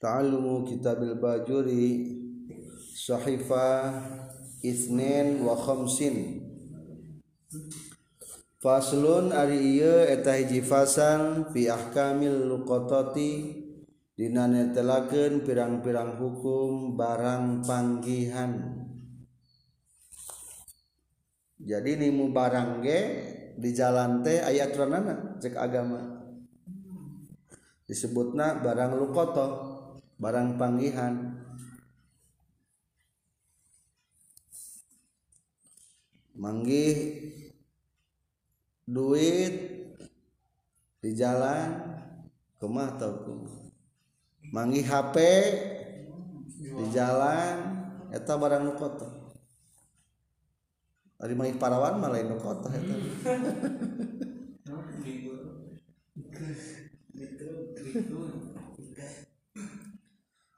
ta'allumu kitabil bajuri sahifa isnin wa khamsin. Faslun ari ieu eta hiji fasal fi ahkamil luqatati dina netelakeun pirang-pirang hukum barang panggihan. Jadi nimu barang ge di jalan teh aya aturanana cek agama. Disebutna barang lukoto barang panggihan. Manggih duit di jalan kemah atau kumah. Manggih HP di jalan eta barang nu kota. Ari manggih parawan malah nu kota eta.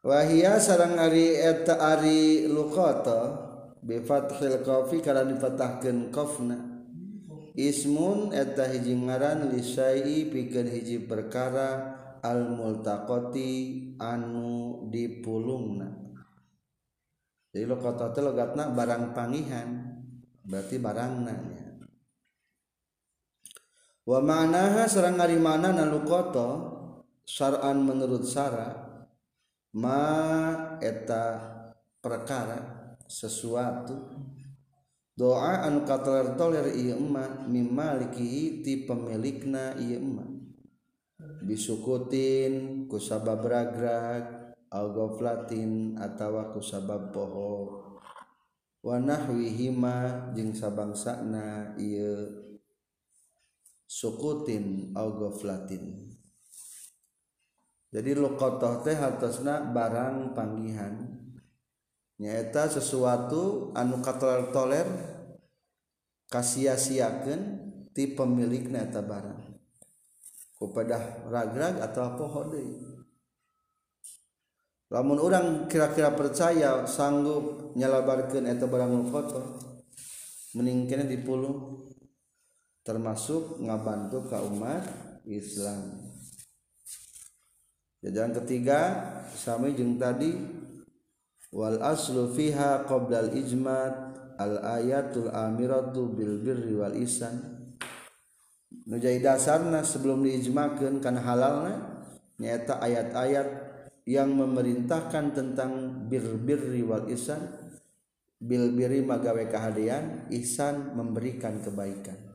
wahia sarang ari eta ari luqata bi fathil qafi kana difatahkeun qafna ismun eta hiji ngaran lisai pikeun hiji perkara al multaqati anu dipulungna. Jadi luqata teh logatna barang pangihan berarti barangna ya wa ma'naha sareng ari mana na luqata syar'an menurut syara' ma eta perkara sesuatu. Doa anu katoler toler ieu emma mimaliki ti pemilikna ieu emma bisukutin ku sabab ragrag al goflatin atawa ku sabab poho wanahwihima jeung sabangsana ieu sukutin au goflatin jadi luqatah teh hartosna barang panggihan. Nyaeta sesuatu anu katoler toler kasia-siakan ti pemilik neta barang. Kepada ragrag atau pohon lamun orang kira-kira percaya sanggup nyalabarkan eta barang lukotoh meningkatnya dipuluh termasuk ngabantu ka umat Islam. Jajaran ketiga sami jeung tadi wal aslu fiha qabla al ijmat al ayatul amiratu bil birri wal isan nu jadi dasarna sebelum diijmakeun kana halalna nyaeta ayat-ayat yang memerintahkan tentang bir birri wal isan bil birri magawe kahadian ihsan memberikan kebaikan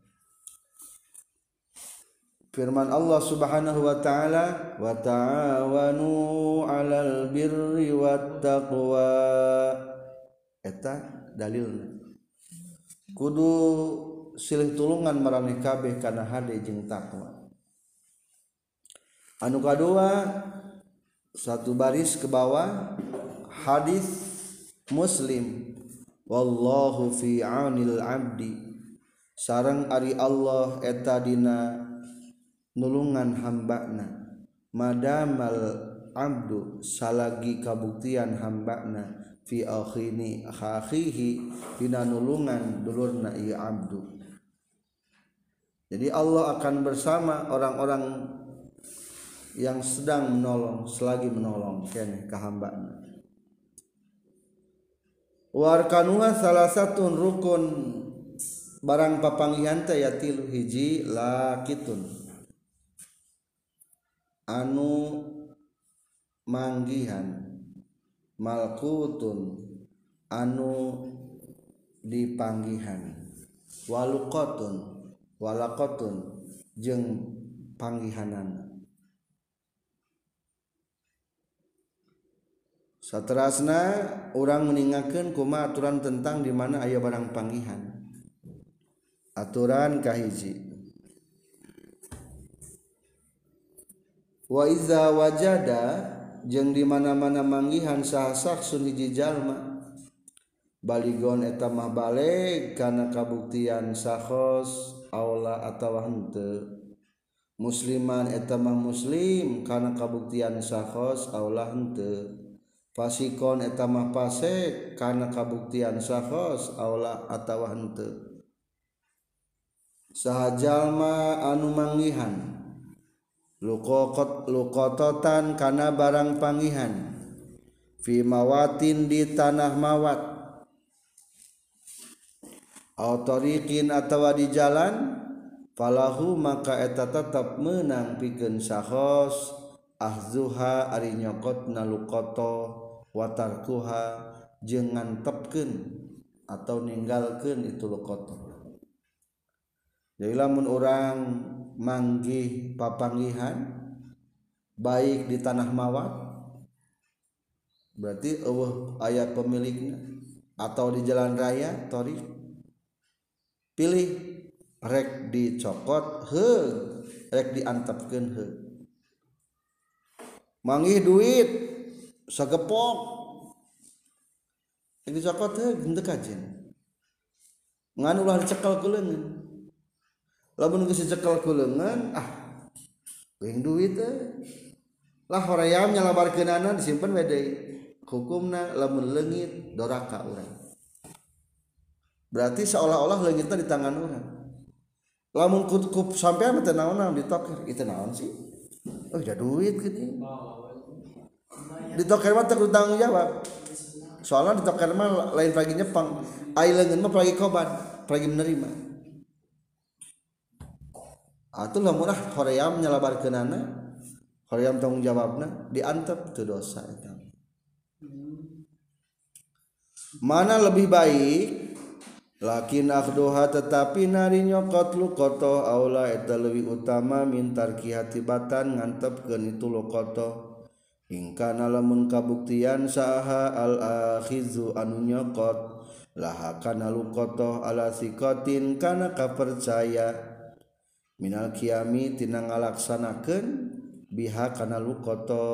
firman Allah Subhanahu wa taala wa ta'awanu 'alal birri wat taqwa eta dalilna kudu silih tulungan maraneh kabeh kana hade jeung takwa anu kadua satu baris ke bawah hadis muslim wallahu fi 'aunil 'abdi. Sareng ari Allah eta dina nulungan hambana madamal abdu salagi kabuktian hambana fi akhini akhihi dina nulungan dulurna ieu abdu. Jadi Allah akan bersama orang-orang yang sedang menolong selagi menolong kene ka hambana warkanuha salah satu rukun barang papanggihan teh ya tilu hiji lakitun anu manggihan malkutun anu dipanggihan walukotun walakotun jeng panggihanan. Saterasna orang meninggalkan kuma aturan tentang di mana ayah barang panggihan. Aturan kahiji. waiza wajada jeung dimana-mana manggihan saha saksun hiji jalma Baligon etamah balik karena kabuktian sahkhos Allah atawa henteu. Musliman etamah muslim karena kabuktian sahkhos Allah hente fasikon etamah pasek karena kabuktian sahkhos Allah henteu. Saha jalma anu manggihan. lukokot lukototan kana barang pangihan. Fimawatin di tanah mawat. Autorikin atau di jalan falahu maka eta tetap menang pikeun sahos. Ahzuha ari nyokotna lukoto watarkuha jeung ngantepkeun atau ninggalkeun itu lukoto jadi lamun orang manggih papanggihan baik di tanah mawat berarti eueuh ayat pemiliknya atau di jalan raya tori pilih rek dicokot he rek diantepkeun he. Manggih duit sagepok. Rek dicokot he gendek aja. Ngan ulah dicekel kulengan lamun geus dicekel ku leungeun ah beuing duit eh. lah hoream nyalabarkeunana disimpen we deui. Hukumna lamun leungit doraka urang. Berarti seolah-olah leungitna di tangan urang. Lamun kup sampean teh naon ditoker? Itu naon sih? Oh ya duit gitu ditoker mah teu tanggung jawab. Soalnya ditoker mah lain pagi nyepang. Ai leungeun mah pagi koban pagi menerima atuh lamun ah hoream nyalabarkeunana hoream tanggung jawabna. Diantep teu dosa eta mana lebih baik? Lakin akhduha tetapi nari nyokot lukoto aula eta lebih utama mintar kihatibatan ngantepkeun itu lukoto ingkana lamun kabuktian saha al akhizu anu nyokot laha kana lukoto ala sikotin kana kapercaya Minal Kiami tina ngalaksanakan biha kana lukoto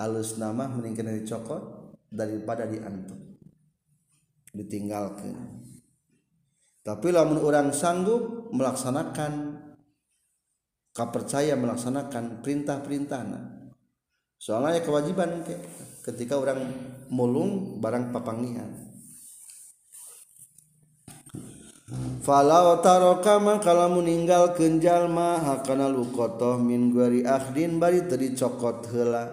alus nama meningkatnya dicokot daripada diantuk. Ditinggalkan tapi lamun orang sanggup melaksanakan kapercaya melaksanakan perintah-perintah soalnya kewajiban ketika orang mulung barang papanggihan Falau taroka kalau meninggal kenjal mah hakana lukotoh min guari akhdin bari tadi cokot hela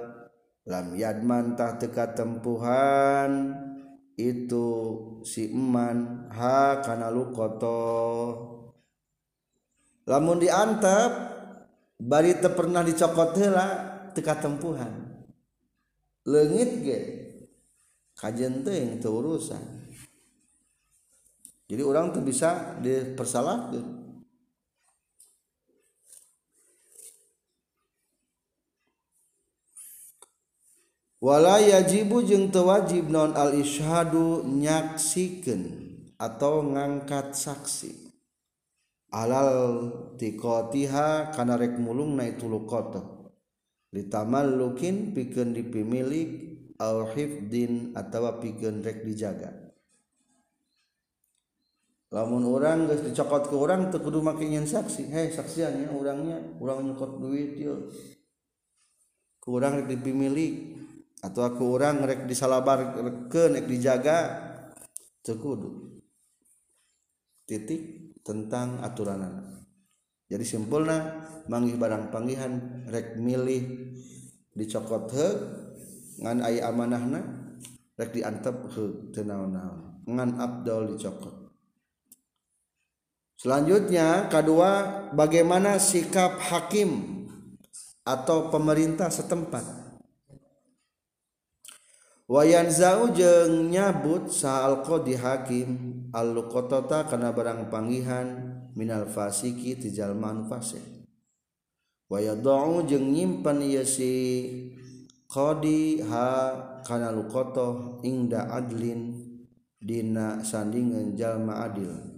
lam yadman tah teka tempuhan itu si eman ha kana lukotoh lamun diantap bari teu pernah dicokot heula teka tempuhan leungit ge kajen teuing teu urusan. Jadi orang tuh bisa dipersalahkan wala yajibu jeung teu wajib non al isyhadu nyaksikeun atau ngangkat saksi. Alal tiqatiha kana rek mulungna itu luqata litamallukin pikeun dipimilik au hifdin atawa pikeun rek dijaga lamun orang guys dicokot ke orang teu kudu makinnya saksi. Hei saksiannya orangnya orang nyokot duit yuk. Ke orang rek dipimilik atau aku orang rek disalabar reken rek dijaga teu kudu. Titik tentang aturan jadi simpulna manggih barang panggihan rek milih dicokot he ngan aya amanahna rek diantep he tenaon-naon ngan abdol dicokot. Selanjutnya kedua bagaimana sikap hakim atau pemerintah setempat. Wayan zau jeng nyabut sahal qadi hakim al luqatata kana barang panggihan minal fasiki ti jalma fasik. Wa yadau jeung nyimpen ieu si ha kana luqata ingda adlin dina sandingan jalma adil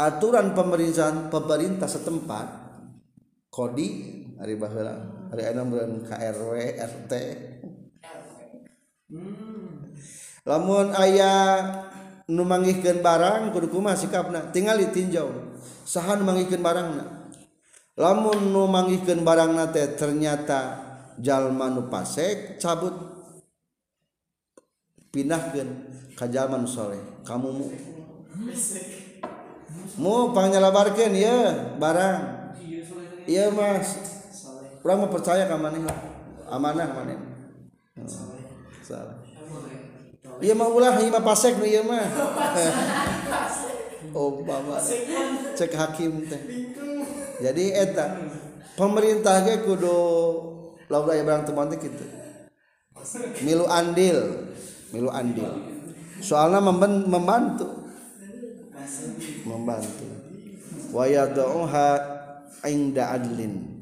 aturan pemerintahan pemerintah setempat kodi hari baheula hari enam bulan KRW RT hmm. lamun aya nu manggihkeun barang kudu kumaha sikapna? Tinggal ditinjau. Saha nu manggihkeun barangna? Lamun nu manggihkeun barangna teh ternyata jalma nu pasek cabut. Pindahkeun ka jalma nu soleh kamu mu. mu pangnyalabarkeun ya barang. Iya mas kurang mah percaya ka maneh amanah maneh. Salah. Iya mah ulah iya mah pasek nu ieu mah. Oh baba cek hakim teh. Jadi eta pemerintah ge kudu lawan aya barang teman teh kitu. Milu andil. Milu andil. Soalnya membantu. membantu. Wa yad'uha inda adlin.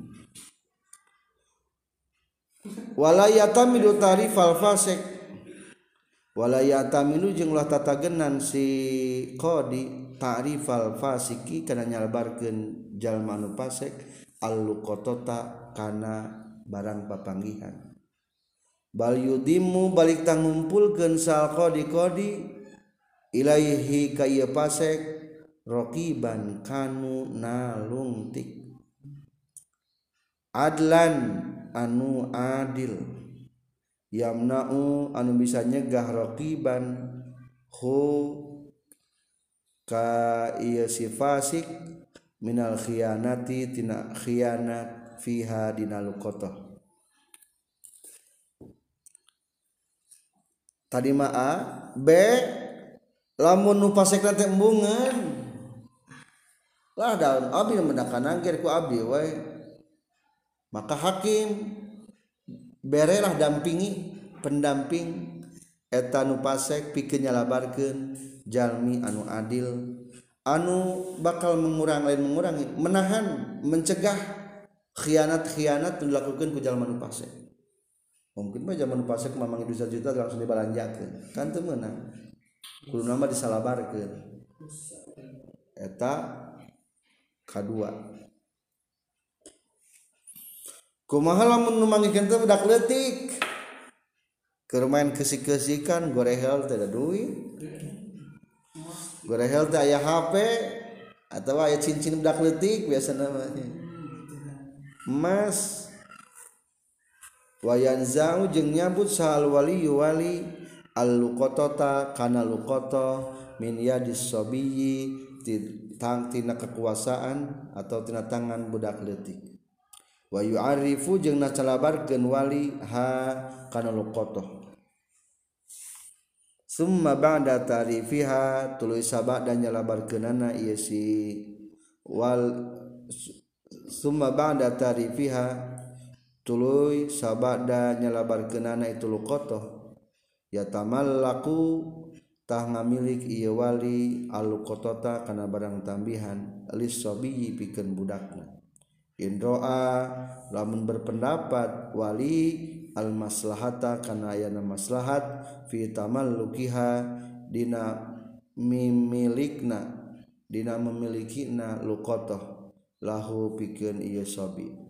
Wala yatamidu tarifal fasik. Wala yatamidu jeung ulah tatagenan si qadi ta'rifal fasiki kana nyalbarkeun jalma anu fasik alluqatata kana barang papanggihan. Bal yudimu balik tangumpulkeun sal qadi qadi ilaihi ka ieu fasik rokiban kanu nalungtik. Adlan anu adil. Yamna'u anu bisa nyegah raqiban hu ka ieu si fasik minal khianati tina khianat fiha dina luqatah tadi ma A B lamun nu pasekna teh embungan. Lah daun abi mendakan angger ku abdi wae maka hakim berelah dampingi pendamping eta nu pasek pikeun nyalabarkeun jalmi anu adil. Anu bakal mengurang lain mengurangi menahan mencegah khianat-khianat yang dilakukeun ku jalma nu pasek. Mungkin mah jalma nu pasek mamang juta-juta langsung dibalanjakeun. Kan teu meunang. kudu nama disalabarkeun. Eta kadua kumaha lamun numangikeun teh budak leutik? Keur main kesik-kesikan gorehel teh da duit. Gorehel teh aya HP atau aya cincin budak leutik biasa namanya emas wayan zau jeung nyabut sahal wali wali al-luqatata kana luqata min yadis sabiyyi tang tina kekuasaan atau tina tangan budak leutik. Wa yu'arifu jeung nacalabarkeun wali ha kana luqatah summa ba'da tarifiha tuluy sabak dan nyalabarkeunana ieu si wal summa ba'da tarifiha tuluy sabak dan nyalabarkeunana itu luqatah ya tamallaku tah ngamilik ieu wali al-luqatata kana barang tambihan lis sabiyi pikeun budakna. Indroa lamun berpendapat wali al maslahata kana ayana maslahat fi tamallukiha dina mimilikna dina memilikina luqatah lahu pikeun ieu sabi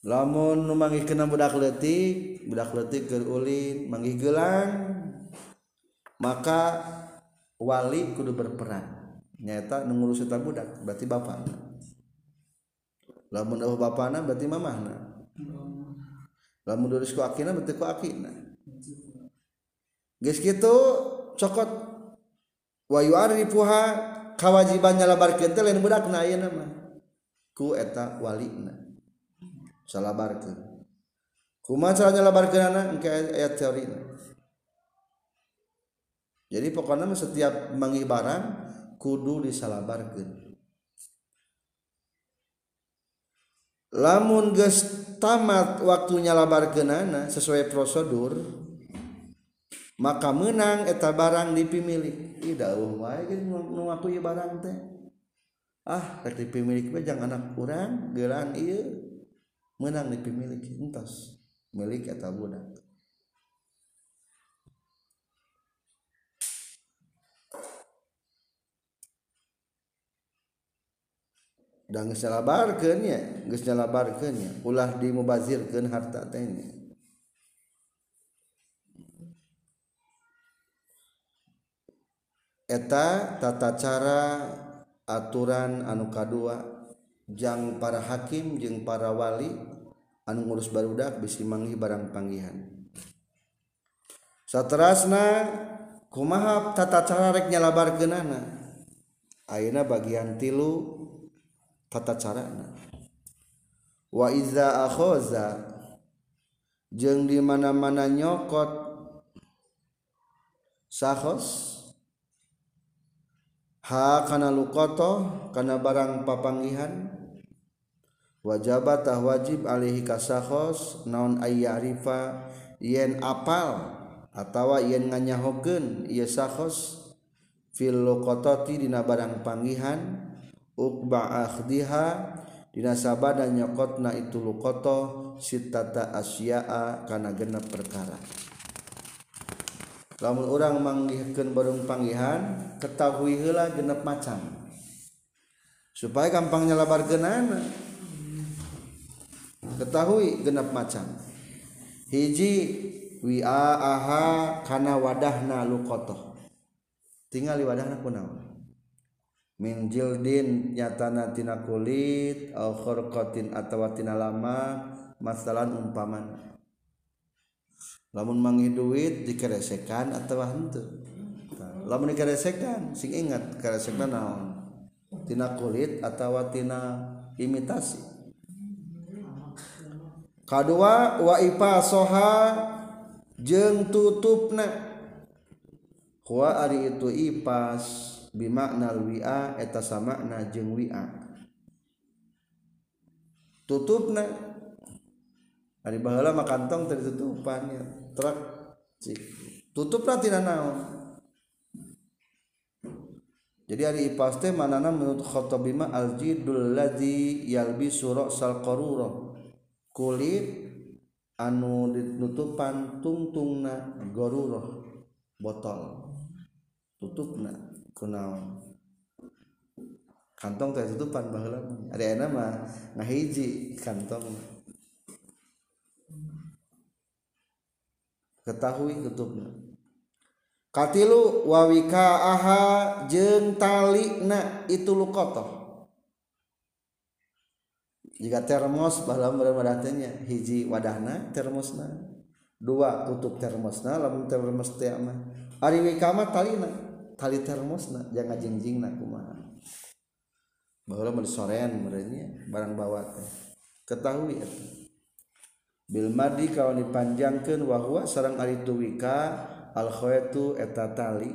lamun numangih kena budak letik budak letik ke ulin manggih gelang maka wali kudu berperan. Nyata ngurus eta budak berarti bapak lamun eueuh bapana berarti mamahna. Lamun dulis ku akina berarti ku akina. Geus kitu cokot. Wa yu'arifuha kawajibannya labar teh lain budakna ayeuna mah ku eta walina. salabarkeun. Kumaha cara nyalabarkeunana? Engke aya teori. Jadi pokoknya setiap mangi barang kudu disalabarkeun. Lamun geus tamat waktu nyalabarkeunana sesuai prosedur maka menang eta barang dipimilik tidak dauh wae nu ieu barang teh. Ah rek dipimilik mah jangan anak kurang geran ieu. menang dipimilik entos. Milik eta budak. Dan geus nyalabarkeun nya geus nyalabarkeun nya. Ulah dimubazirkeun harta teh nya. Eta tata cara aturan anu kadua jang para hakim jeung para wali anu ngurus barudak bisi manggi barang panggihan. Saterasna kumaha tata cara rek nyalabar genana ayeuna bagian tilu tata carana. Wa iza akhoza jeung di mana-mana nyokot sahos ha kana lukoto kana barang papanggihan wajabatah wajib Alihi kasahos naon ayyarifa yen apal atawa yen nganyahokeun ieu sahos fil luqatati dina barang panggihan ukba akhdiha dina sabada nyokotna itu luqata sitata asya'a kana genep perkara. Lamun urang manggihkeun barang panggihan ketahui heula genep macam supaya gampang nyelabarkeunana ketahui genep macam. Hiji wi'a aha kana wadahna luqatah tinggal di wadahna kunaon min jildin nyatana tina kulit au khurqatin atawa tina lama masalan umpaman. Lamun mangi duit dikeresekan atau henteu. Lamun dikeresekan sing ingat keresekan naon? Tina kulit atau tina imitasi kadua wa ipa soha jeng tutupna. Ari itu ipas bimaknal wi'a eta samakna jeung wi'a. Tutupna. Ari baheula mah kantong teu ditutupan ya. Truk tutupna tina naon? Jadi ari ipas teh manana menurut khattabima aljidul ladzi yalbisu ra'sal qarura kulit anu ditutupan tungtungna garurah botol. Tutup na kunaon. Kantong teh tutupan baheula ada enak mah ngahiji kantong. Ketahui tutupna. Katilu wawika aha jeng tali na itu lukotoh jika termos dalam berdatanya hiji wadahna termosna. Dua tutup termosna lamun termos teh mah. Ari kama talina tali termosna jangan jengjingna kumaha. Baheula mun sorean merenya barang bawa teh. Ketahui eta. Bil madi kalau dipanjangkeun wahwa sareng ari tuwika al khaytu eta tali.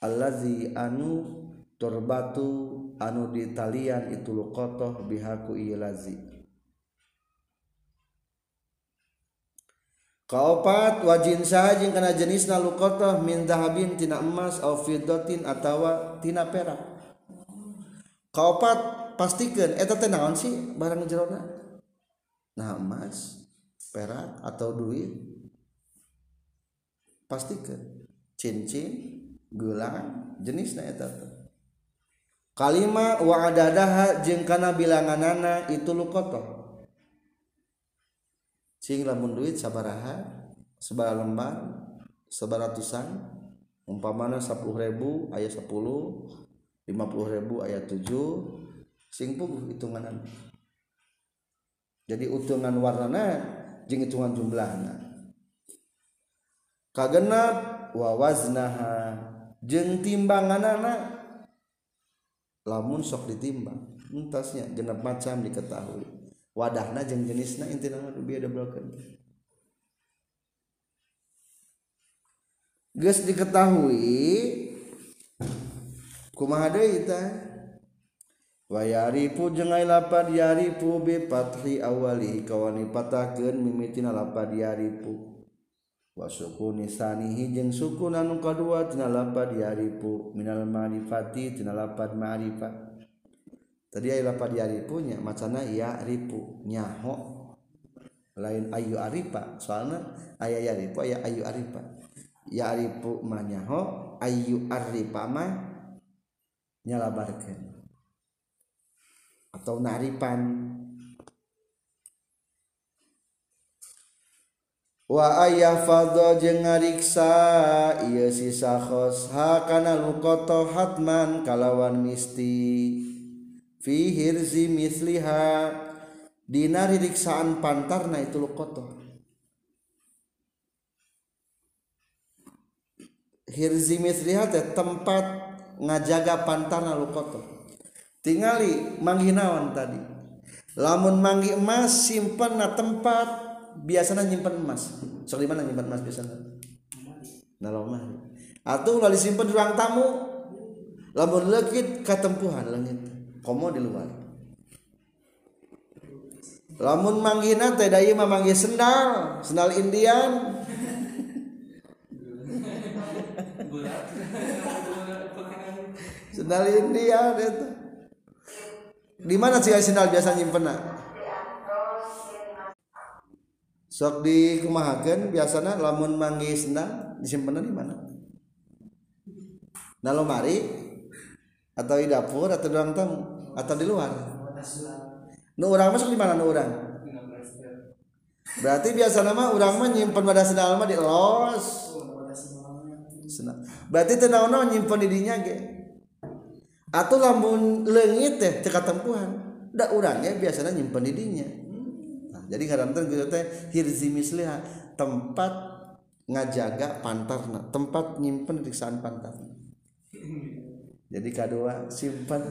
Allazi anu turbatu anu di talian itu luqatoh bihaku ilazi kaopat wajin sahajing kana jenisna luqatah min dahabin tina emas au fiddatin atawa tina perak. Kaopat pastikeun eta teh naon sih barang jerona? Nah emas perak atau duit? Pastikeun cincin gelang jenisna eta teh kalima waadaha jeung kana bilanganana itu lukoto sing lamun duit sabaraha sabara lembar sebaratusan umpamana sepuluh ribu ayat sepuluh lima puluh ribu ayat tujuh sing puguh hitunganan. Jadi hitungan warnana jeung hitungan jumlahna. Kagenap wawaznaha jeung timbanganana lamun sok ditimbang entasnya genep macam diketahui. Wadahna jeung jenisna inti nama beda blokeun geus diketahui kumaha deui tah wayarifu jeung ai lapad yarifu bi fathi awali kawani patakeun mimitina lapad yarifu. suku nisanihi jeung suku kadua tina lapad yaripu minal ma'rifati tinalapad ma'rifat tadi ay lapad yaripunya macana ya ripu nyaho. Lain ayu aripa soalnya ayah yaripu ayah ayu aripa ya ripu mah nyaho ayu aripa mah nyalabarkan atau naripan. Wa ayah fadho jeung ngariksa ieu si sakhos hakana lukoto hatman kalawan misti. Hirzi misliha Dina riksaan pantarna itu lukotoh Hirzi mislihat tempat ngajaga pantana lukoto. Tinggali mangginawan tadi? Lamun manggi emas simpan na tempat biasanya nyimpan emas. Sok di mana nyimpan emas biasanya? Nah lemari atau ulah disimpan di ruang tamu. Lamun legit katempuhan langit. Komo di luar. Lamun manggina teh daya mah manggi sendal. Sendal Indian. Sendal Indian itu di mana sih sendal biasa nyimpen sok dikumahakan biasanya lamun manggis nah disimpan di mana? Nah lemari atau di dapur atau di ruang tamu atau di luar? Nu orang masuk di mana nu orang berarti biasa mah orang mah nyimpen pada sendal mah di los. Senang berarti tenang nau nyimpen di dinya ge? Atau lamun lengit teh teka tempuhan udah orangnya biasanya nyimpen di dinya. Jadi kadang gitu teh hirzi misliha tempat ngajaga pantarna tempat nyimpen riksaan pantarna jadi kedua simpan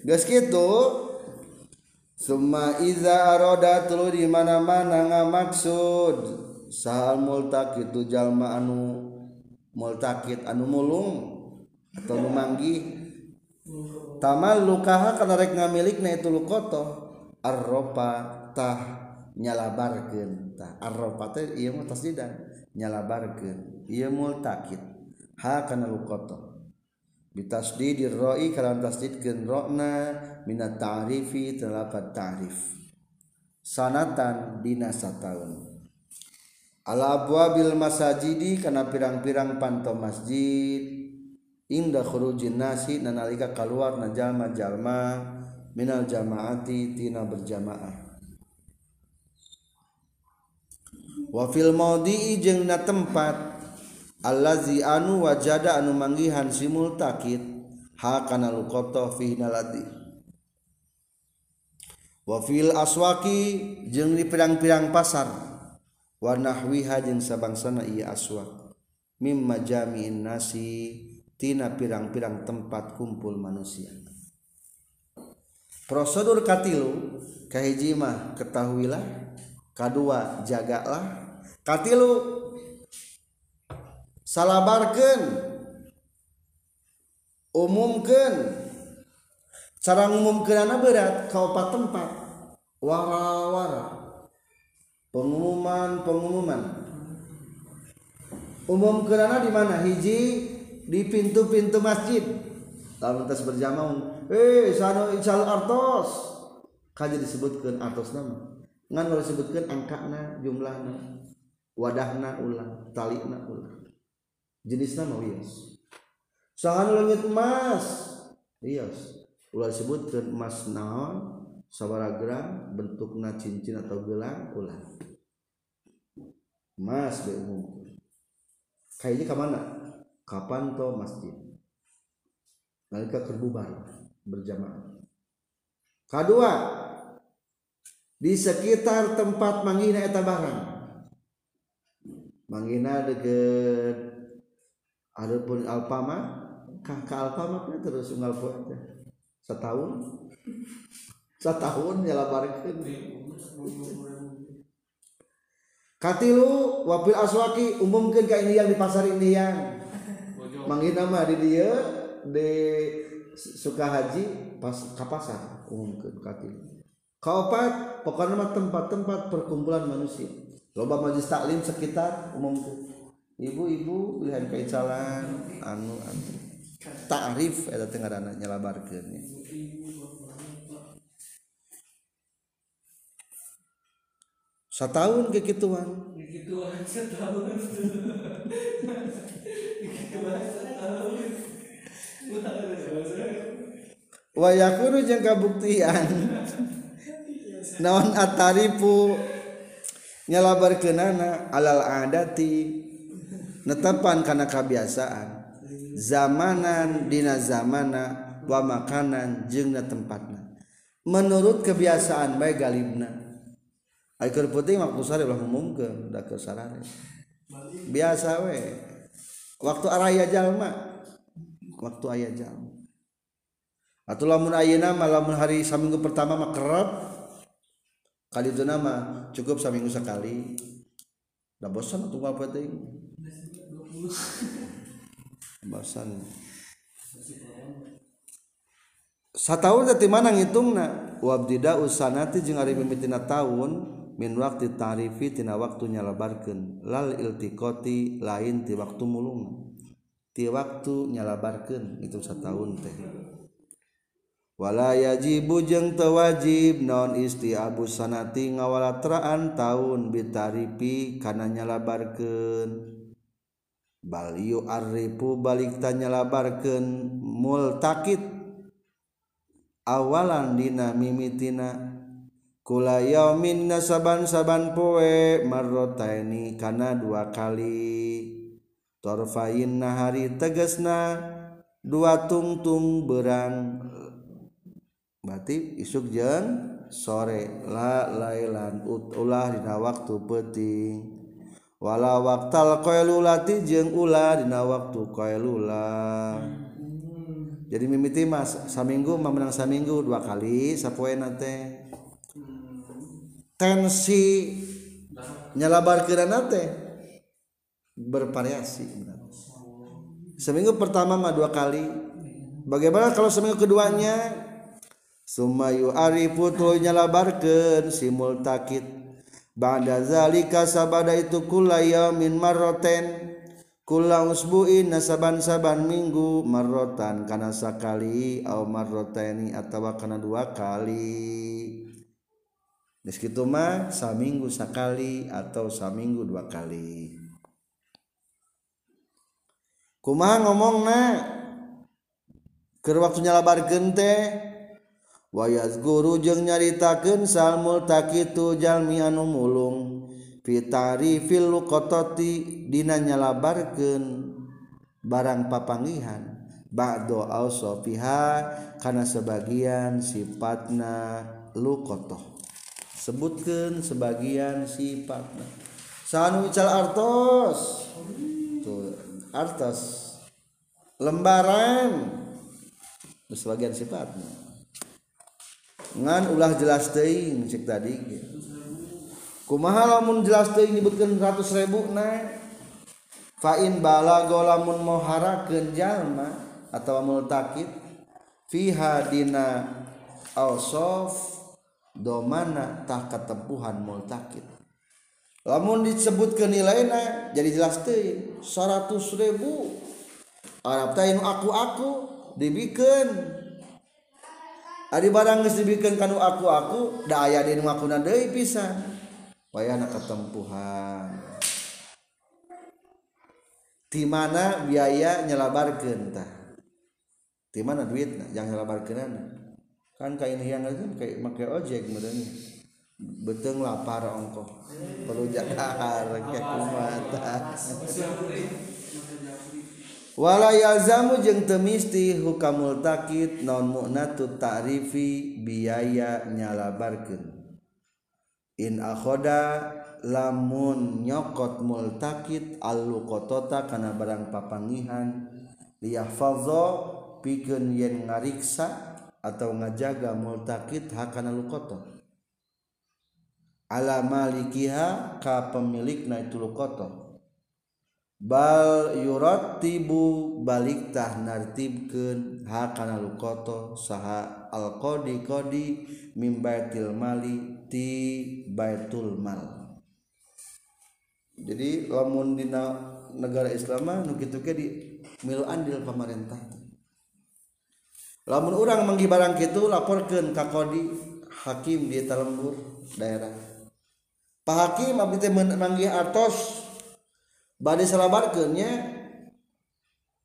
Gas gitu Suma iza aroda tulu di mana-mana ngamaksud sahal multakit itu jalma anu multakit anu mulung atau memanggih tamal lukaha karena rek ngamilik na itu lukoto arropa tah nyalabarkan tah. Arropa teh iya mah tasdidan nyalabarkan iya multakit ha karena lukoto bitasdidir roi kalau tasdidkan ro'na minat ta'rifi terlapat ta'rif. Sanatan dina sataun. Ala abwa bil masajidi karena pirang-pirang panto masjid. Inda khurujin nasi nanalika keluar na jalma minal jamaati tina berjamaah. Wa fil maudi jeung na tempat allazi anu wajada anu manggihan simul takit ha kana luqata fi naladi. Wa fil aswaqi jeung di pirang-pirang pasar wa nahwiha jeung sabangsana ieu aswaq mimma jami'in nasi tina pirang-pirang tempat kumpul manusia. Prosedur katilu kahijimah ketahuilah kadua jagalah. Katilu salabarkan umumkan cara umumkan anak berat kaupat tempat wara-wara. Pengumuman pengumuman umum kerana di mana? Hiji di pintu-pintu masjid. Tas berjamaah eh sana insal artos. Kaji disebutkan artos nama. Ngan baru disebutkan angkana jumlahna wadahna ulah talina ulah. Jenis nama oh wios sangan langit emas wios ulah disebutkan emas naon sabara gram bentukna cincin atau gelang ulah. Emas diumumkan kayaknya kemana kapan to masjid? Nalika kerbubar berjamaah. Kedua di sekitar tempat manggina eta barang. Manggina deket adapun alpama kah ke alpama terus unggal teh setahun? Setahun ya labarkeun katilu wapil aswaki umumkan ka ini yang di pasar ini yang manggil nama di dia di suka haji pas kapasan umumkan kaki kaopat pokoknya mah tempat-tempat perkumpulan manusia. Loba majlis taklim sekitar umumkan ibu-ibu pilihan kaicalan anu anu. Takrif eta tengah nyalabarkeun setahun ke gituan Gituan setahun. Gituan setahun. wa yakunu jeung kabuktian. Naon atarifu nyalabarkeunana alal adati. Netepan kana kebiasaan zamanan dina zamana wa makanan jeung na tempatna. Menurut kebiasaan bae galibna Aikeur putih makmu sare ulah ngumumkeun da keur sarare. Biasa we. Waktu araya jalma. Waktu aya jalma. Atuh lamun ayeuna mah lamun hari saminggu pertama mah kerep. Kali itu nama cukup saminggu sekali. Da bosan atuh apa teuing. Bosan. Satahun teh mana ngitungna? Wa abdida usanati jeung ari mimitina tahun min waktu tarifi tina waktu nyalabarkan lal iltikoti lain ti waktu mulungan ti waktu nyalabarkan itu setahun teh. Wala yajibu jeung teu wajib isti istiabu sanati ngawalatraan taun bitarifi kana nyalabarkeun. Bal yu'arrifu balik tanyalabarkeun multakit. Awalan dina mimitina Kula yaumin nasaban-saban poe marrotaini kana dua kali. Torfain nahari tegesna dua tungtung berang Batik isuk jeng sore la lailan ut ulah dina waktu penting wala waktal koelulati jeng ulah dina waktu koelula jadi mimiti mas saminggu memenang saminggu dua kali sapoe nate tensi nyalabar kirana teh bervariasi. Seminggu pertama mah dua kali. Bagaimana kalau seminggu keduanya? Sumayu arifu tu nyalabarkeun simul takit ba'da zalika sabada itu kula yaumin marroten kula usbuin nasaban-saban minggu marrotan kana sakali au marroteni atawa kana dua kali Meskitu mah saminggu sakali atau saminggu dua kali. Kumaha ngomongna? Keur waktu waktunya labar gente wayas guru jeung nyaritakeun salmul takitu jalmi anu mulung fitari fil kototi dina nyalabarkeun barang papangihan ba'do ausofiha kana sebagian sifatna lukotoh sebutkan sebagian sifat. Sanu ical artos. Tuh artos. Lembaran. Sebagian sifatnya. Ngan ulah jelas teing cek tadi. Kumaha lamun jelas teing nyebutkeun 100 ribu na fa'in balago lamun moharakeun jalma atau multakid fiha dina awsaf domanatah ketepuhan multakid namun disebut ke nilainya jadi jelas teh 100 ribu. Arab teh aku aku dibikin Adi barang geus dibikin kanu aku aku da aya di nu akuna deui pisan. Wayahna ketempuhan di mana biaya nyelabarkeun tah? Di mana duitna yang nyelabarkeunana kan kain hiang itu kayak pakai ojek modalnya beteng lapar ongkoh. Perlu jakar kayak kumata wala yalzamu jeung temisti hukamul takit non mu'natu ta'rifi biaya nyalabarkeun. In akhoda lamun nyokot multakit alluqotota kana barang papangihan liyahfadho pikeun yen ngariksa atau ngajaga multakid hakana lukoto. Ala malikiha ka pemilikna itu lukoto. Bal yurattibu balik tah nartibkeun hakana lukoto saha al qadi qadi min baitil mali ti baitul mal. Jadi lamun dina negara Islam nu kitu ge di milu andil pemerintah lamun orang menggi barang itu laporkan ka kodi hakim di lembur daerah. Pak Hakim abdi teh manggih artos bade salabarkeun nya.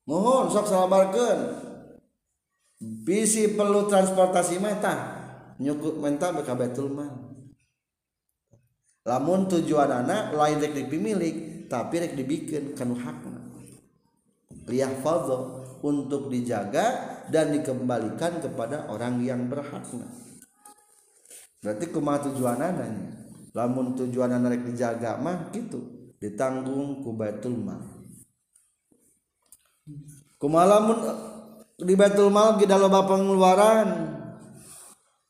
Mohon sok salabarkeun. Bisi perlu transportasi meta nyukup menta ka betul man lamun tujuan anak lain rek dipimilik tapi rek dibikin kanu hakna. Liah fadho. Untuk dijaga dan dikembalikan kepada orang yang berhaknya. Berarti kumaha tujuan adanya lamun tujuan narik dijaga mah gitu ditanggung ku baitul mal. Kumalamun di baitul mal kita loba pengeluaran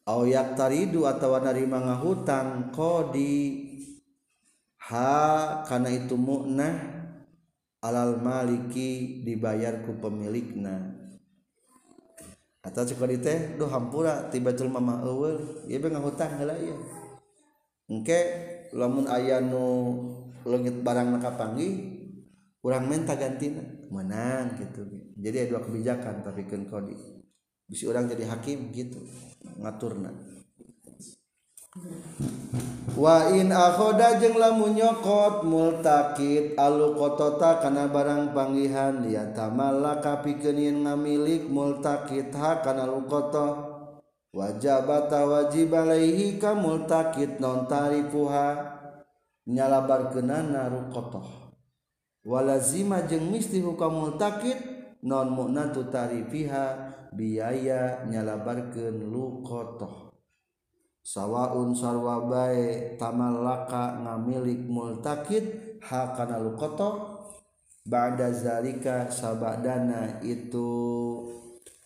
au taridu atau narima ngahutang kodi. Ha kana itu mu'nah alal maliki dibayar ku pemilikna. Atau cukup di teh duh hampura tiba tul mama eueur ieu be ngahutang heula ieu engke lamun aya nu leungit barang na kapanggih urang menta gantina. Menang gitu. Jadi ada dua kebijakan tapi kan kodi. Bisa orang jadi hakim gitu ngaturna. Wa in akhoda jeung lamun nyokot multakid alu kotota kana barang panggihan ya tamallaka pikeun ngamilik multakid ha kana lukoto wajabata wajib alaihi ka multakid non tarifuha nyalabarkeunana ruqatah walazima jeung misti hukam multakid non mu'natu tarifiha biaya nyalabarkeun luqatah sawaun sarwa bae tamallaka ngamilik multakid hakana luqatah ba'da zalika sabadana itu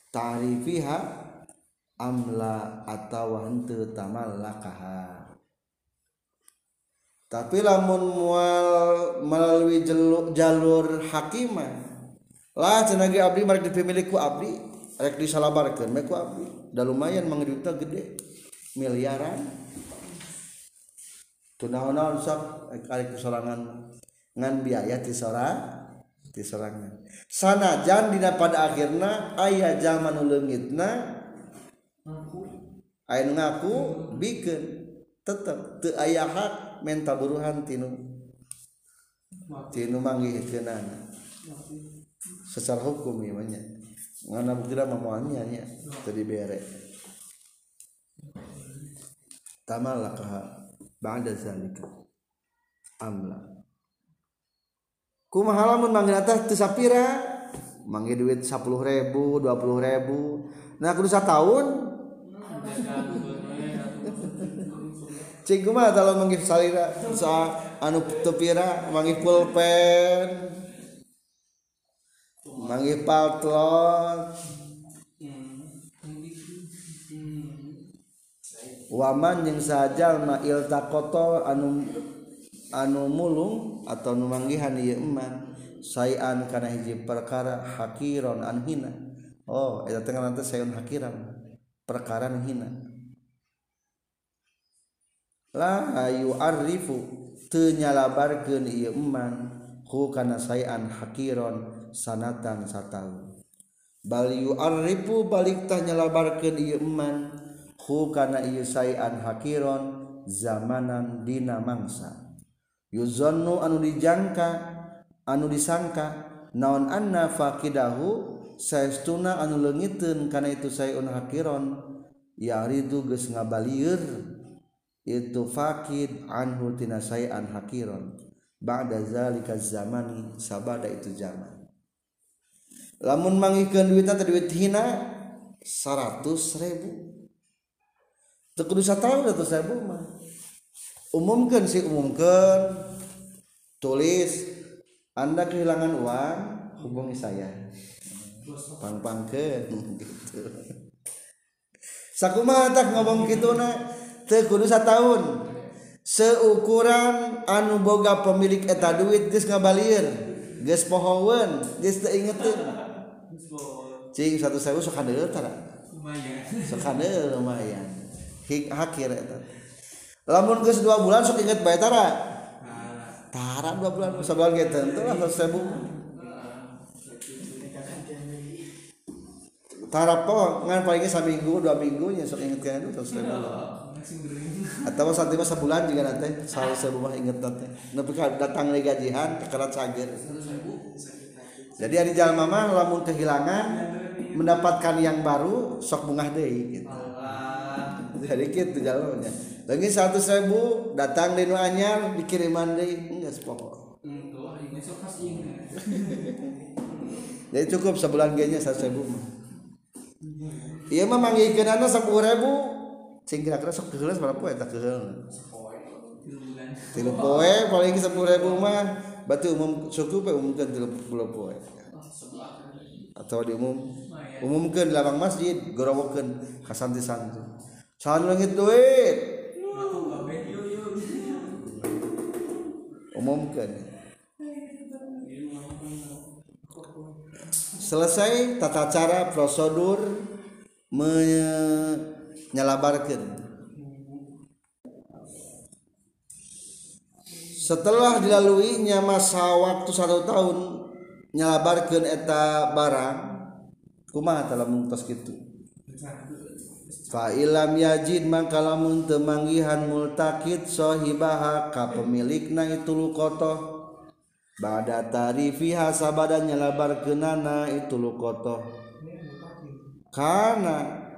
tarifiha amla atawa henteu tamallakaha tapi lamun mual melalui jalur, jalur hakimah lah cenagi abdi marek dipilih ku abdi rek disalabarkeun me ku abdi. Da lumayan mangduta gede miliaran. Tunaon-naon sok eh, kali kesorangan ngan biaya ti sorang ti sorangan. Sanajan dina pada akhirna aya zaman leungitna aya nu ngaku bikeun tetep teu aya hak menta buruhan tinu tinu manggihkeunana. Secara hukum ieu mah bukti mah moalnya nya teu tamalakaha ba'da zalika amla kumaha lamun mangga atas teu sapira mangga duit 10 ribu 20 ribu nah kudu sataun cing kumaha kalau lamun salira sa anu tepira mangga pulpen mangga paltlot waman yang sajalma ilta koto anu anu mulung atau numanggihan ieu eman. Sayan kana hiji perkara hakiron an hina. Oh eta tengah nanti sayun hakiran perkara hina. La yu'arrifu teu nyalabarkeun ieu eman ku kana sayan hakiron sanatan sataun. Bal yu'arrifu balik tah nyalabarkeun ieu eman. hukana ieu sayan hakiron zamanan dina mangsa. Yuzonnu anu dijangka anu disangka naon anna faqidahu saestuna anu leungiteun kana itu sayun hakiron yaridu geus ngabalieur itu faqid anhu tina sayan hakiron. Ba'da zalika zamani sabada itu zaman. Lamun mangikeun duitna teh duit hina 100 ribu. umumkan sih umumkan. Tulis Anda kehilangan uang hubungi saya. Pang-pang ke? Gitu. Sakuma tak ngomong gitu na teu kudu tahun seukuran anu boga pemilik eta duit geus ngabalir geus pohoeun geus teu ingetin Cing 1000 sok handeul tara. Lumayan. Sok handeul lumayan. Hakir eta. Lamun geus dua bulan sok inget bae tara? Tara dua bulan sabar ge tentu lah satu sewu tara po ngan paling saminggu dua minggu nya sok inget itu satu sewu atau saat masa bulan juga nanti salah sebuah inget nanti. Tapi datang lagi gajian kekerat cager jadi hari jalan mama lamun kehilangan mendapatkan yang baru sok bunga deh gitu jadi gitu jalannya. Lagi satu ribu datang di anyar dikiriman deh enggak sepokok jadi cukup sebulan genya satu ribu iya mah manggilkan anak sepuluh ribu. Sing kira-kira sok keheula berapa eta keheula bulan tilu poe paling sepuluh ribu mah. Berarti umum suku pe umumkan tilu poe. Atau diumum umumkan di lapang masjid gorowokeun ka santri-santri sahan leungit duit. Umumkan. Selesai tata cara prosedur menyelabarkan. Setelah dilaluinya masa waktu satu tahun nyalabarkan eta barang kumaha telah mungtos gitu Fa'ilam yajid maka lamun temanggihan multakid sohibaha ka pemilikna itu lukotoh. Bada tarifiha sabada nyalabar kenana itu lukotoh. Kana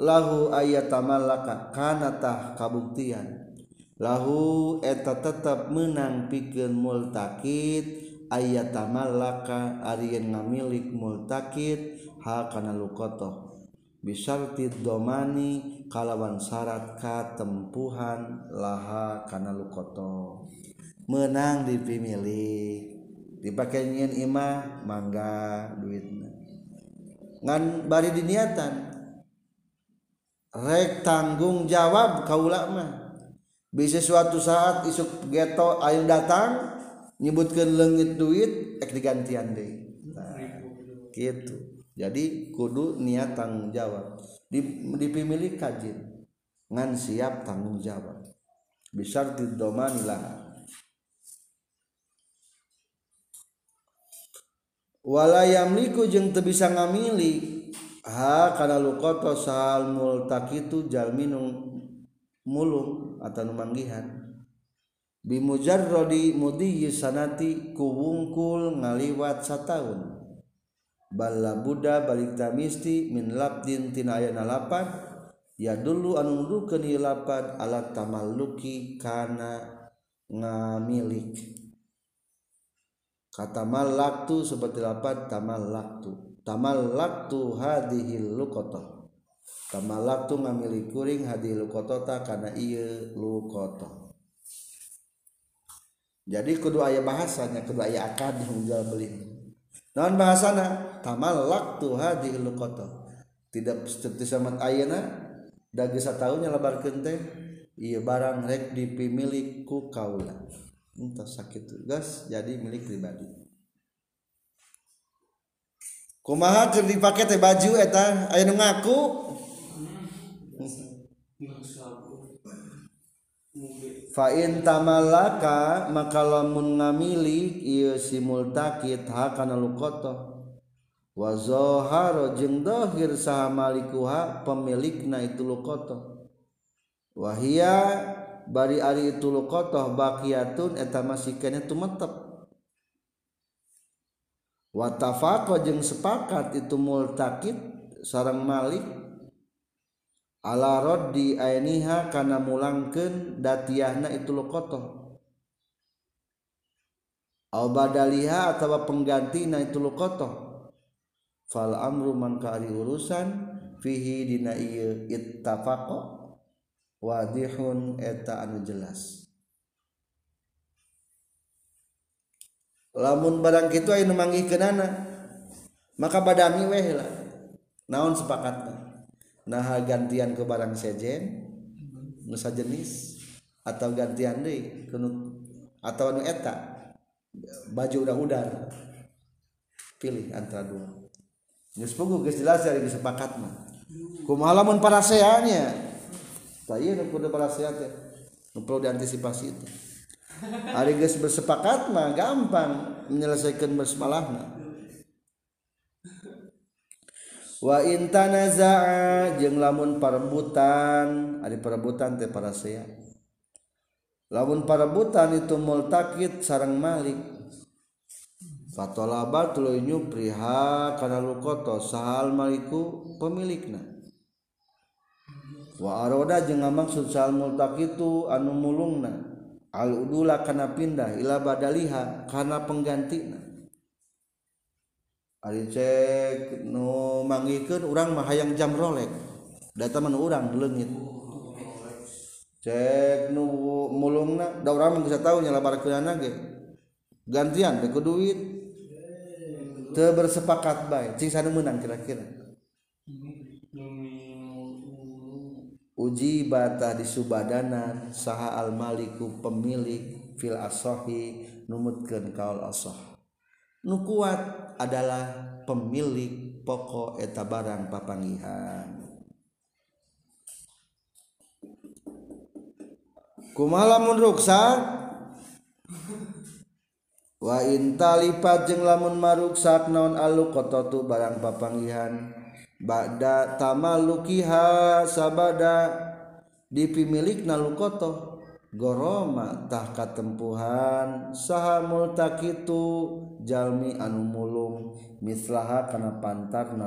lahu ayat tamalaka kana tah kabuktian. Lahu eta tetap menang pikeun multakid ayat tamalaka arieun ngamilik multakid ha kana lukotoh bisyartid domani kalawan syarat katempuhan laha kana lukoto menang dipimilih dipakai nyin imah mangga duitna. Ngan bari diniatan. Rek tanggung jawab kaula mah. Bisa suatu saat isuk geto ayo datang nyebutkan lengit duit ek digantian deh. Nah, gitu jadi kudu niat tanggung jawab. Dipimili kajin ngan siap tanggung jawab. Bisa didomani lah. Wala yamliku jeung teu bisa ngamili ha kana luqata sal multaqitu jalminung mulung atau numanggihan bimujarradi mudiyyi sanati kuwungkul ngaliwat sataun balla buddha balik tamisti min labdin tina ayana lapan ya dulu anu nuduhkeun ieu lapan ala tamalluki kana ngamilik. Kata malaktu seperti lapan tamallaktu. Tamallaktu hadhil luqata tamallaktu ngamilik kuring hadhil luqata kana ieu luqata jadi kudu aya bahasanya kudu aya akad jual beli non bahasana? Tamalak tuh hadil lukoto tidak seperti sama ayana dagesa tahunya lebar kente iya barang rek dipimilik ku kaula. Entah sakit tugas jadi milik pribadi. Kumaha keur dipake teh baju eta? Aya nu ngaku. Fain tamalaka maka lamun ngamili ieu si multakid ha kana luqata wa zahara jeung dohir saha malikuha pemilikna itu luqata wahia bari ari itu luqata baqiyatun eta masih kana tumetep wa tafaqa jeung sepakat itu multakid sareng malik ala raddi ainiha kana mulangkeun datiahna itu luqata au badaliha atawa penggantina itu luqata fal amru man ka ari urusan fihi dina ieu ittafaqa wadihun eta anu jelas. Lamun barang kitu aya nu manggihkeunana maka badami weh lah naon sepakatna nah gantian ke barang sejen nusa jenis atau gantian deui atau anu eta baju udah udar pilih antara dua. Geus puguh geus jelas dari sepakat mah. Kumaha lamun paraseanya tah ieu nu kudu parasea teh nu perlu diantisipasi itu hari geus bersepakat mah gampang menyelesaikan bersemalahna wa waintanaza jeung lamun perebutan ari perebutan teh para saya lamun perebutan itu multakid sarang Malik. Fatolaba tuluy nyupriha kana lukoto sahal maliku pemilikna. Wa aroda jeung ngamaksud sahal multakitu anu mulungna. Al udula kana pindah ila badaliha kana penggantina. Ari cek nu manggikeun urang mah hayang jam Rolex. Data mah urang leungit. Cek nu mulungna da urang mah geus tahu nyalabarkeunana ge. Gantian teu duit. Teu bersepakat bae, cing sanu meunang kira-kira. Uji bata disubadanan saha al maliku pemilik fil asohi numutkeun kaul asoh nu kuat adalah pemilik pokok eta barang papangihan. Lamun ruksak? Wa lipat jeng lamun maruksak naon alu kototu barang papanggihan Bada tama lukiha sabada dipimilik nalukoto Goromatahka tempuhan saha multakitu Jalmi anu mulung mislaha kana pantar na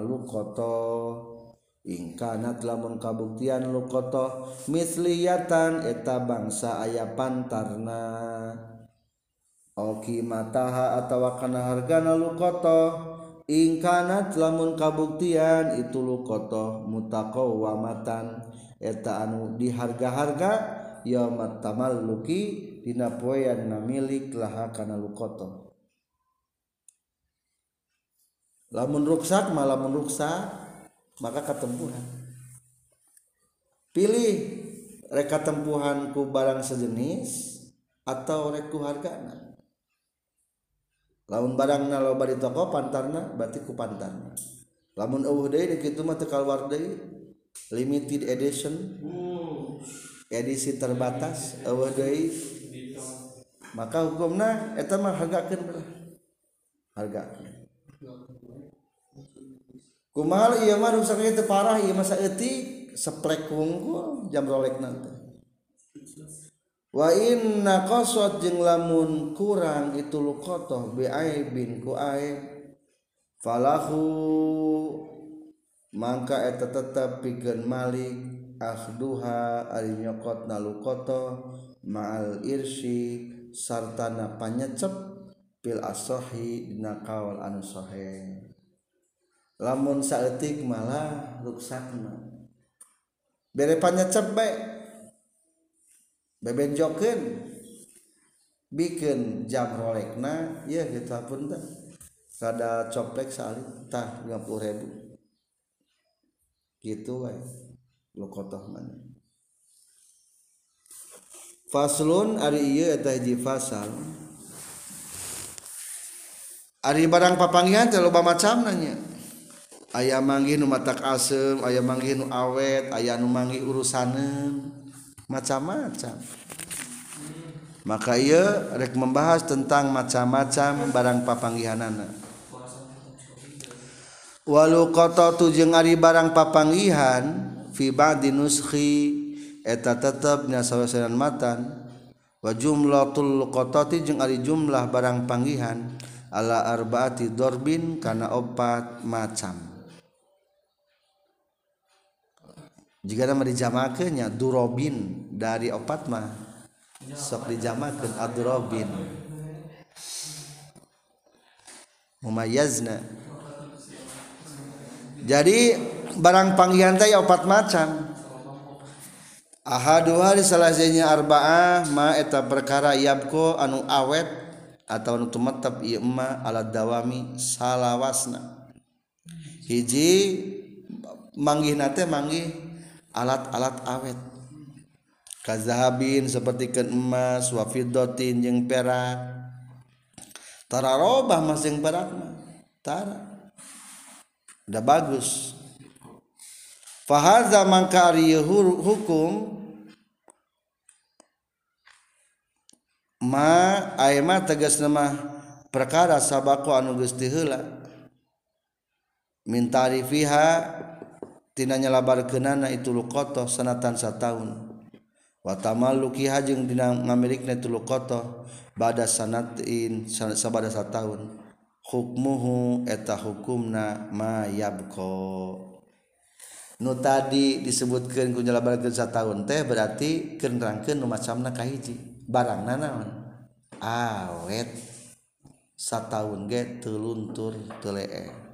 ingkanat lamun kabuktian lukoto misliyatan eta bangsa aya pantarna. Oki mataha atawa kana hargana lukoto ingkanat lamun kabuktian itu lukoto mutaqawamatan eta anu diharga-harga yaumat tamalluki dina poean milik laha kana lukoto. Lamun ruksak malah ruksak maka ketempuhan pilih reka tempuhanku barang sejenis atau reku hargana. Lamun barang loba di toko pantarna berarti ku pantarna. Lamun eueuh deui kitu mah teu limited edition edisi terbatas eueuh deui. Maka hukumna eta mah hargakeun belah. Hargakeun. Kumaha ieu mah rusaknya teu parah ieu mah saeutik seplek wungkul jam rolekna teh. Wa inna qasat jeung lamun kurang itu luqatah bi aibin ku aib. Falahu mangka eta tetep pikeun malik. Akhduha ari nyokot lukoto ma'al irsi sartana panyecep pil asohi dina kaul anu sahih lamun saeutik malah ruksakna. Berepannya cepek bebenjokeun bikin jam rolekna ya gitu pun tah kada coplek sali tah 50 ribu. Gitu wae lokotoh mana faslun ari iya eta hiji fasal. Ari barang papanggihan teh loba macam nanya aya manggih nu matak asem aya manggih nu awet aya nu manggih urusaneun macam-macam. Maka ia rek membahas tentang macam-macam barang papanggihanana. Walau koto tujeng ari barang papanggihan fi ba'di nuskhi eta tetep nya sawesenan matan wa jumlatul qatati jeung ari jumlah barang panggihan ala arbaati dorbin kana opat macam. Jika nama dijamakannya durobin dari opat mah sok dijamakan adurobin mumayazna jadi barang panggihan teh opat macan ahadu hari salahnya arbaah ma eta perkara yabko anu awet atau anu tumetep ieu ma ala dawami salawasna. Hiji manggihna teh manggih alat-alat awet. Kazahabin seperti ken emas wa fiddatin jeung perak. Tara robah mas jeung perak mah. Tara. Udah bagus. Fahaza mangkari hukum ma ayma tegas nama perkara sabaku anu gusti heula mintari fiha tinanya labar kenana itu lukoto sanatan satahun watamal luki hajeng dina ngamirikna itu lukoto bada sanatin sabada satahun hukmuhu eta hukumna ma yabko nu tadi disebutkan kunyala barangsa tahun teh berarti kenrangkan nu macamna kahiji. Barang nanaon awet. Sataun ge teluntur telee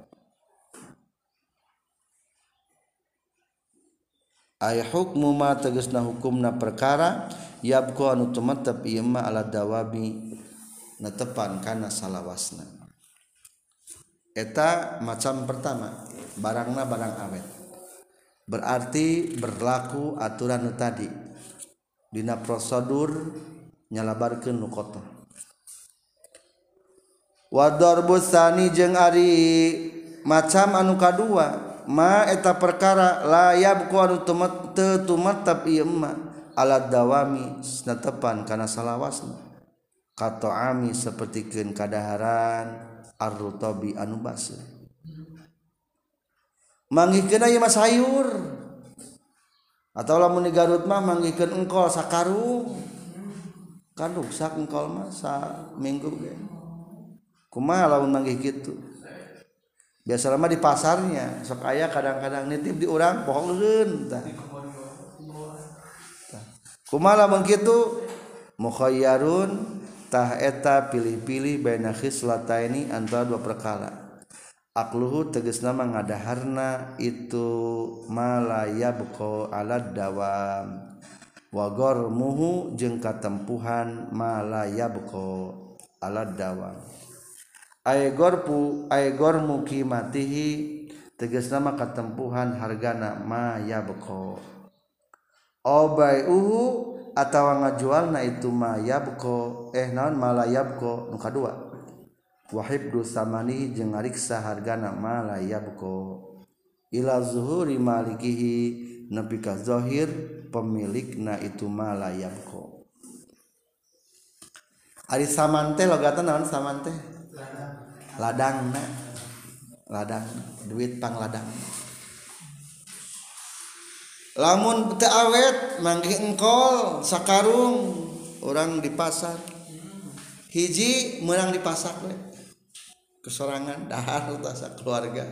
ay hukmu ma tegasna hukumna perkara yabqa anu tumetep ieu mah ala dawabi netepan kana salawasna. Eta macam pertama barangna barang awet. berarti berlaku aturan tadi. Dina prosedur nyalabarkeun nu kotor. Wador busani jeung Ari macam anu kadua ma eta perkara layab ku anu tumet tetumet ieu emma. Alat dawami netepan kana salawasna. Kato ami sapertikeun kadaharan arrutobi anu basah manggihkeun aya mah sayur. Atau lamun di Garut mah manggihkeun engkol sakaru. Kan rusak engkol mah sa minggu ge. Kumaha lamun manggih kitu? Biasa lama di pasarnya sok ayah kadang-kadang nitip di orang pohon leun tah. Kumaha lamun kitu? Mukhayyarun tah eta pilih-pilih baina khislataini antara dua perkara aluhu teges nama ngadaharna itu malaya buko alat dawam. Wagor muhu jengka tempuhan malaya buko alat dawam. Ayegorpu ayegor muki matihi teges nama ketempuhan hargana maya beko obai uhu atawa ngajual na itu ma yabko eh naon malayabko nuka dua wahib samani jeung ngariksa hargana malayabko. Ila zuhuri malikihi nepi ka zahir pemilikna itu malayabko. Ari samante logatan naon samante ladang. Na ladang. Duit pangladang lamun teu awet mangke engkol sakarung orang di pasar. Hiji menang di pasar we. Kesorangan dahar tasa keluarga.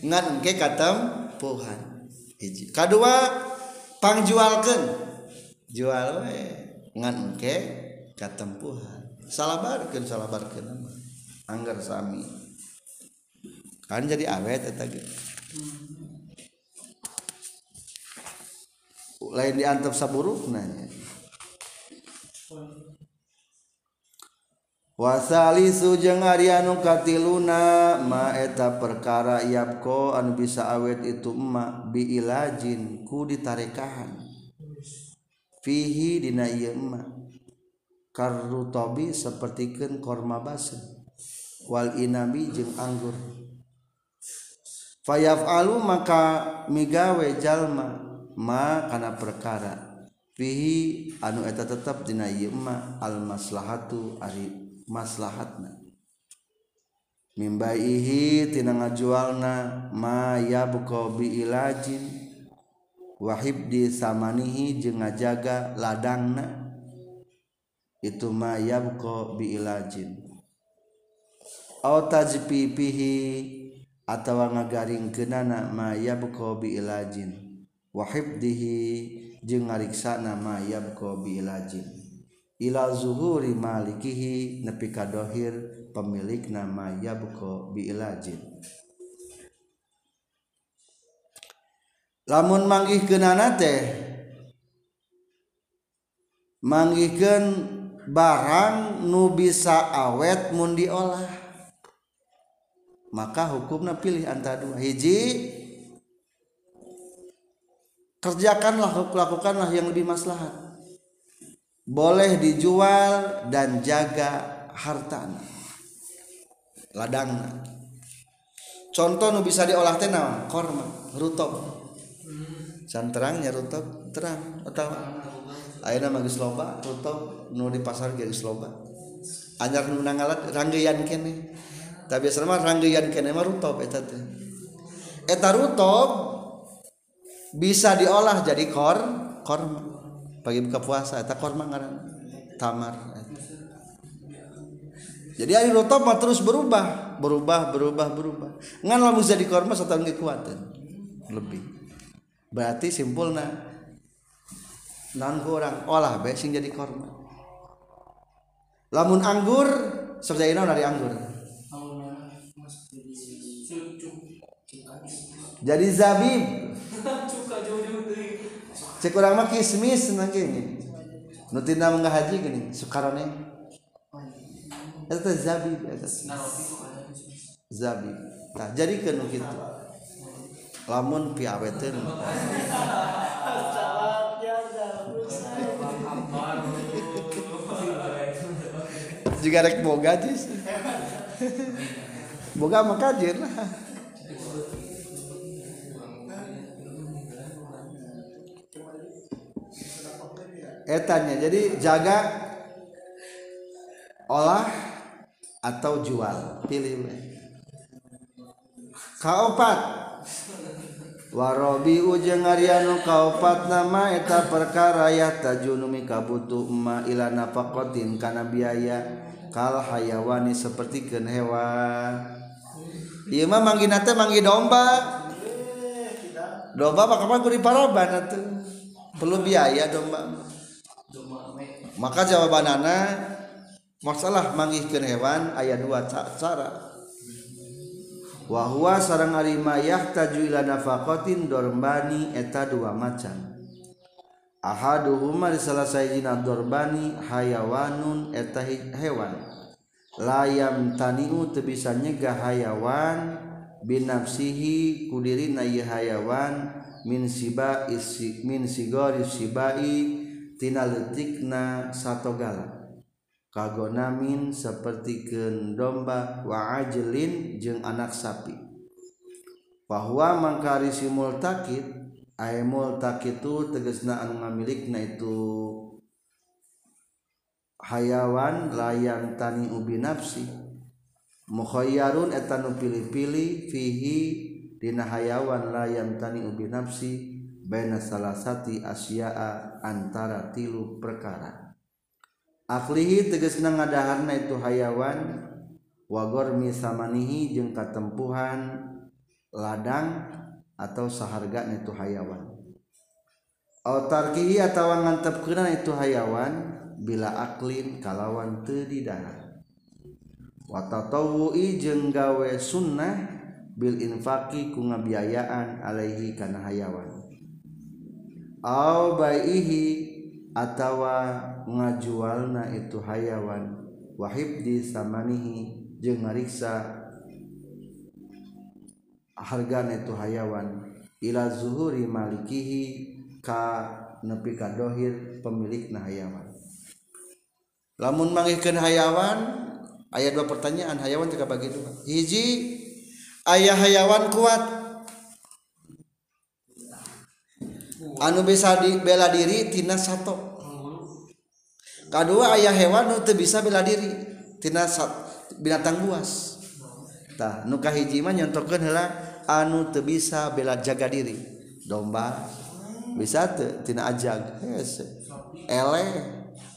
Ngan engke katam pohan hiji kadua pangjualkeun. Jual we. Ngan engke katempuhan salabarkeun salabarkeun. Anggar sami. Kan jadi awet eta gitu lain diantep saburuk nanya wasali sujeng Aryu katiluna maeta perkara yapko anu bisa awet itu emma biilajin ku ditarekahan. Fihi dina ieu karru tobi sapertikeun korma basa. Wal inami jeung anggur. Fayaf alu maka migawe jalma ma kana perkara. Fihi anu eta tetap dina yma al maslahatu ari maslahatna. Mimbaihi tina ngajualna ma yabqa bi ilajin wahib di samanihi jeung ngajaga ladangna. Itu ma yabqa bi ilajin. Au tajpipihi atawa ngagaringkeunana ma yabqa bi ilajin wahibdihi jeung ngariksana ma yabqa bi ilajin ila zuhuri malikihi nepi ka kadohir pemilik nama yabko biilajin lamun manggih kenana teh manggihkan barang nu bisa awet mun diolah. Maka hukumnya pilih antara dua. Hiji kerjakanlah lakukanlah yang lebih maslahat. Boleh dijual dan jaga harta ladang. Contoh nu bisa diolah teh korma rutok can terangnya rutok terang. Atau ayeuna mah geus loba rutok nu di pasar geus loba. Anyar nu nangalat ranggeyan kene. Tapi biasana mah ranggeyan kene mah rutok eta teh. Eta rutok bisa diolah jadi kor korma bagi buka puasa eta korma ngaran tamar. Jadi hari rotop mah terus berubah. Berubah berubah berubah. Ngan lamun jadi korma satu tahun kekuatan lebih. Berarti simpulna nan kurang olah be sing jadi korma. Lamun anggur serjaina dari anggur? Jadi zabib cek mah kismis nang kene nu tina mangga haji gini sukarone eta zabi eta zabi. Tah jadi nu kitu? Lamun piaweteun juga rek boga jis. Boga mah kajir. lah etanya. Jadi jaga olah atau jual. Pilih. Kaopat warobi ujeng arianu kaopat nama eta perkara ya tajunumi kabutuh ma ila nafakotin kana biaya kal hayawani seperti hewan Iya mah manggina teh manggi domba. Domba mah kapan kudu paraban perlu biaya domba maka jawaban anak masalah manggihkan hewan ayat dua cara. Wahwa sarang arimayah tajuila nafakotin dorbani eta dua macam. Ahaduhuma salah sayyidina dorbani hayawanun eta hewan. Layam taniu teu bisa nyegah hayawan binafsihi kudirina hayawan min siba isi, min sigori sibai tinaletikna satogala kagonamin seperti domba wa ajlin jeung anak sapi. Bahwa mangkari si multakid ay multakitu tegesna anu ngamilikna itu. Hayawan layang tani ubi nafsi. Mukhayyarun etanu pilih-pilih fihi dina hayawan layang tani ubi nafsi. Baina salasati asya'a antara tilu perkara. Aklihi tegesna ngadaharna itu hayawan wa gormi samanihi jeung katempuhan ladang atau sahargana itu hayawan. Au tarkihi atawa ngantepkeunna itu hayawan bila aklin kalawan teu didahar wa tatawwu'i jeung gawe sunnah bil infaqi ku ngabiayaan alaihi kana hayawan albaihi atawa ngajualna itu hayawan. Wahibdi samanihi jeung ngariksa hargana itu hayawan. Ila zuhuri malikihi ka nepi ka dohir pemilikna hayawan. Lamun mangihkeun hayawan aya dua pertanyaan hayawan jika bagi dua. Hiji ayah hayawan kuat. anu bisa di bela diri tina satu kedua ayah hewan nu teu bisa bela diri tina binatang buas. Tah nu kahiji mah nyontokeun heula anu teu bisa bela jaga diri. Domba bisa teu tina ajag hese ele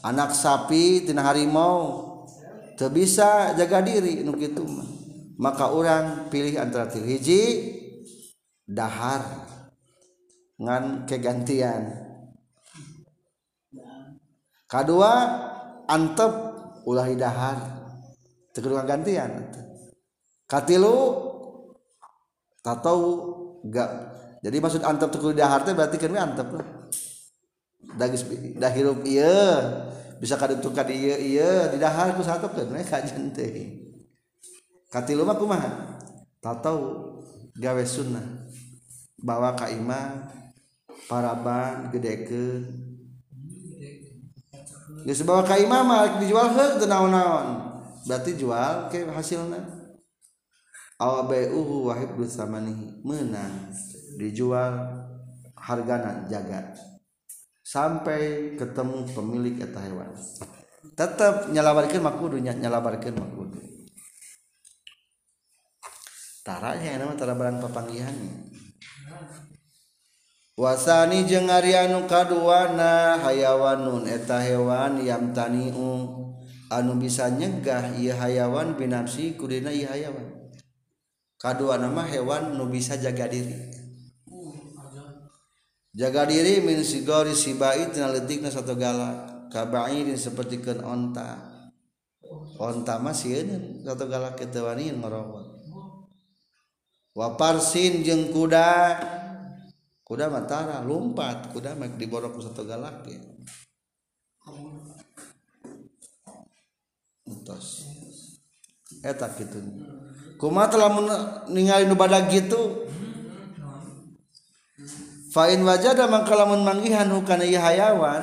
anak sapi tina harimau teu bisa jaga diri nu kitu mah. Maka orang pilih antara hiji dahar. Ngan kegantian. Kedua antep ulah dahar tegur gantian katilu tahu gak. Jadi maksud antep tegur dahar teh berarti kan antep lah. Dagis dah hirup iya bisa kadutukan iya iya di dahar ku satu kan mereka jente katilu mah kumaha? Tahu gawe sunnah. Bawa ka imam paraban gede ke Geus bawa ka imam dijual heuk teu naon-naon. Berarti jual ke hasilna. Aw bai'uhu wa hibdu samanihi. Menang dijual hargana jaga sampai ketemu pemilik eta hewan. Tetap nyalabarkeun makudu nyalabarkeun makudu. Taranya yang nama tara barang papanggihannya. wasani jeung Aryanu kaduana hayawanun eta hewan yamtaniu anu bisa nyegah ieu hayawan binafsi kudina ieu hayawan. Kaduana mah hewan nu bisa jaga diri. Jaga diri min sigori sibai tina leutikna satugala ka ba'irin sapertikeun onta. Onta mah sieun satu gala wani ngorowot wa parsin jeung kuda. kuda matara lompat. Kuda mek diborok satu galak ya. Entos. Eh, Eta gitu kuma telah ningali nu badag gitu. Fa'in wajada mangkalamun manggihan hukana hayawan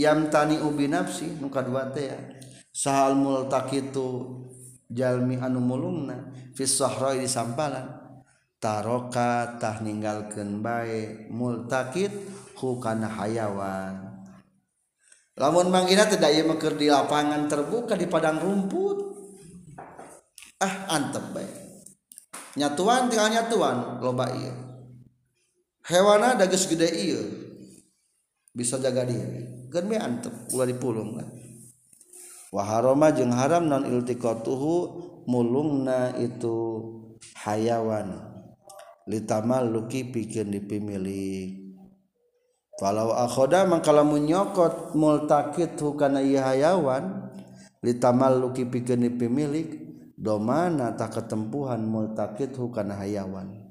yam tani ubi nafsi nu kadua teh ya. Sahal multaqitu jalmi anu mulungna fis sahra di sampalan. tarokatah meninggalkan baik multakid hukana hayawan. Lamun manggina tidak ia meker di lapangan terbuka di padang rumput ah antep baik nyatuan tinggal nyatuan loba iya hewana dagus gede iya bisa jaga diri. Gen me antep ulah dipulung lah. Wa harama jeung haram non iltiqatuhu mulungna itu hayawan. Litamal luki pikeun dipimilik Falau akhoda maka lamun nyokot multakit hukana ieu hayawan litamal luki pikeun dipimilik domana tak ketempuhan multakit hukana hayawan.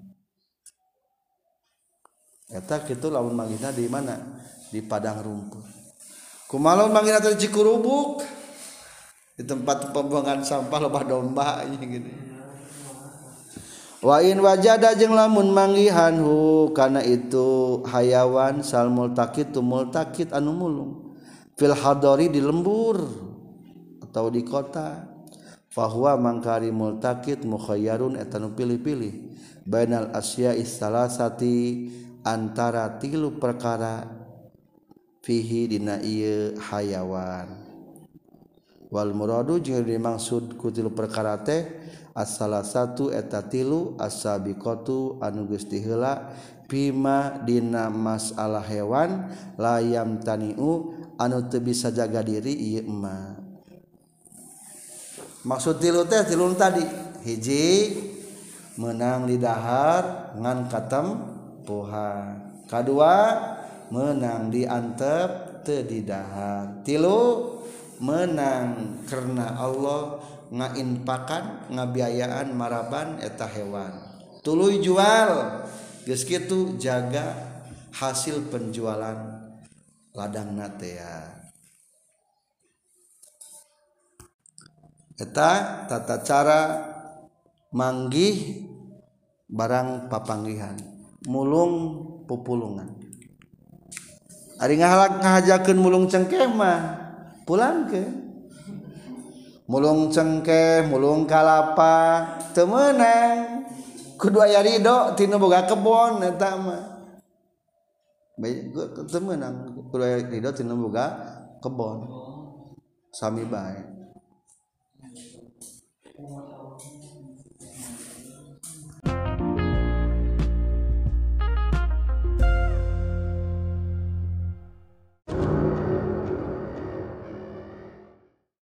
Eta kitu lamun manggina di mana? Di padang rumput. Kumaha manggina teh cikurubuk di tempat pembuangan sampah lebah domba gitu wain wajada jeung lamun manggihanhu kana itu hayawan sal multakit tu multakit anu mulung. Fil hadori di lembur atau di kota. Fahuwa mangkari multakit mukhayyarun etanu pilih-pilih. Bainal asya istalasati antara tilu perkara fihi dina ieu hayawan. Wal muradu jeung dimaksud ku tilu perkara teh asala satu eta tilu asabiqtu anu Gusti hela pima dina masalah hewan layam taniu anu teu bisa jaga diri ieu mah maksud tilu teh tilun tadi hiji menang di dahar ngan katem pohan kedua menang di antep teu di dahar. Tilu menang karena Allah ngainpakan ngabiayaan maraban eta hewan. Tulu jual geus kitu jaga hasil penjualan ladang natea eta tata cara manggih barang papanggihan mulung pupulungan. Ari ngahalak ngahajakeun mulung cengkeh mah pulang ke mulung cengkeh mulung kalapa temenang kudu aya ridho tina boga kebon eta mah. Temenang kudu aya ridho tina boga kebon. Sami bae.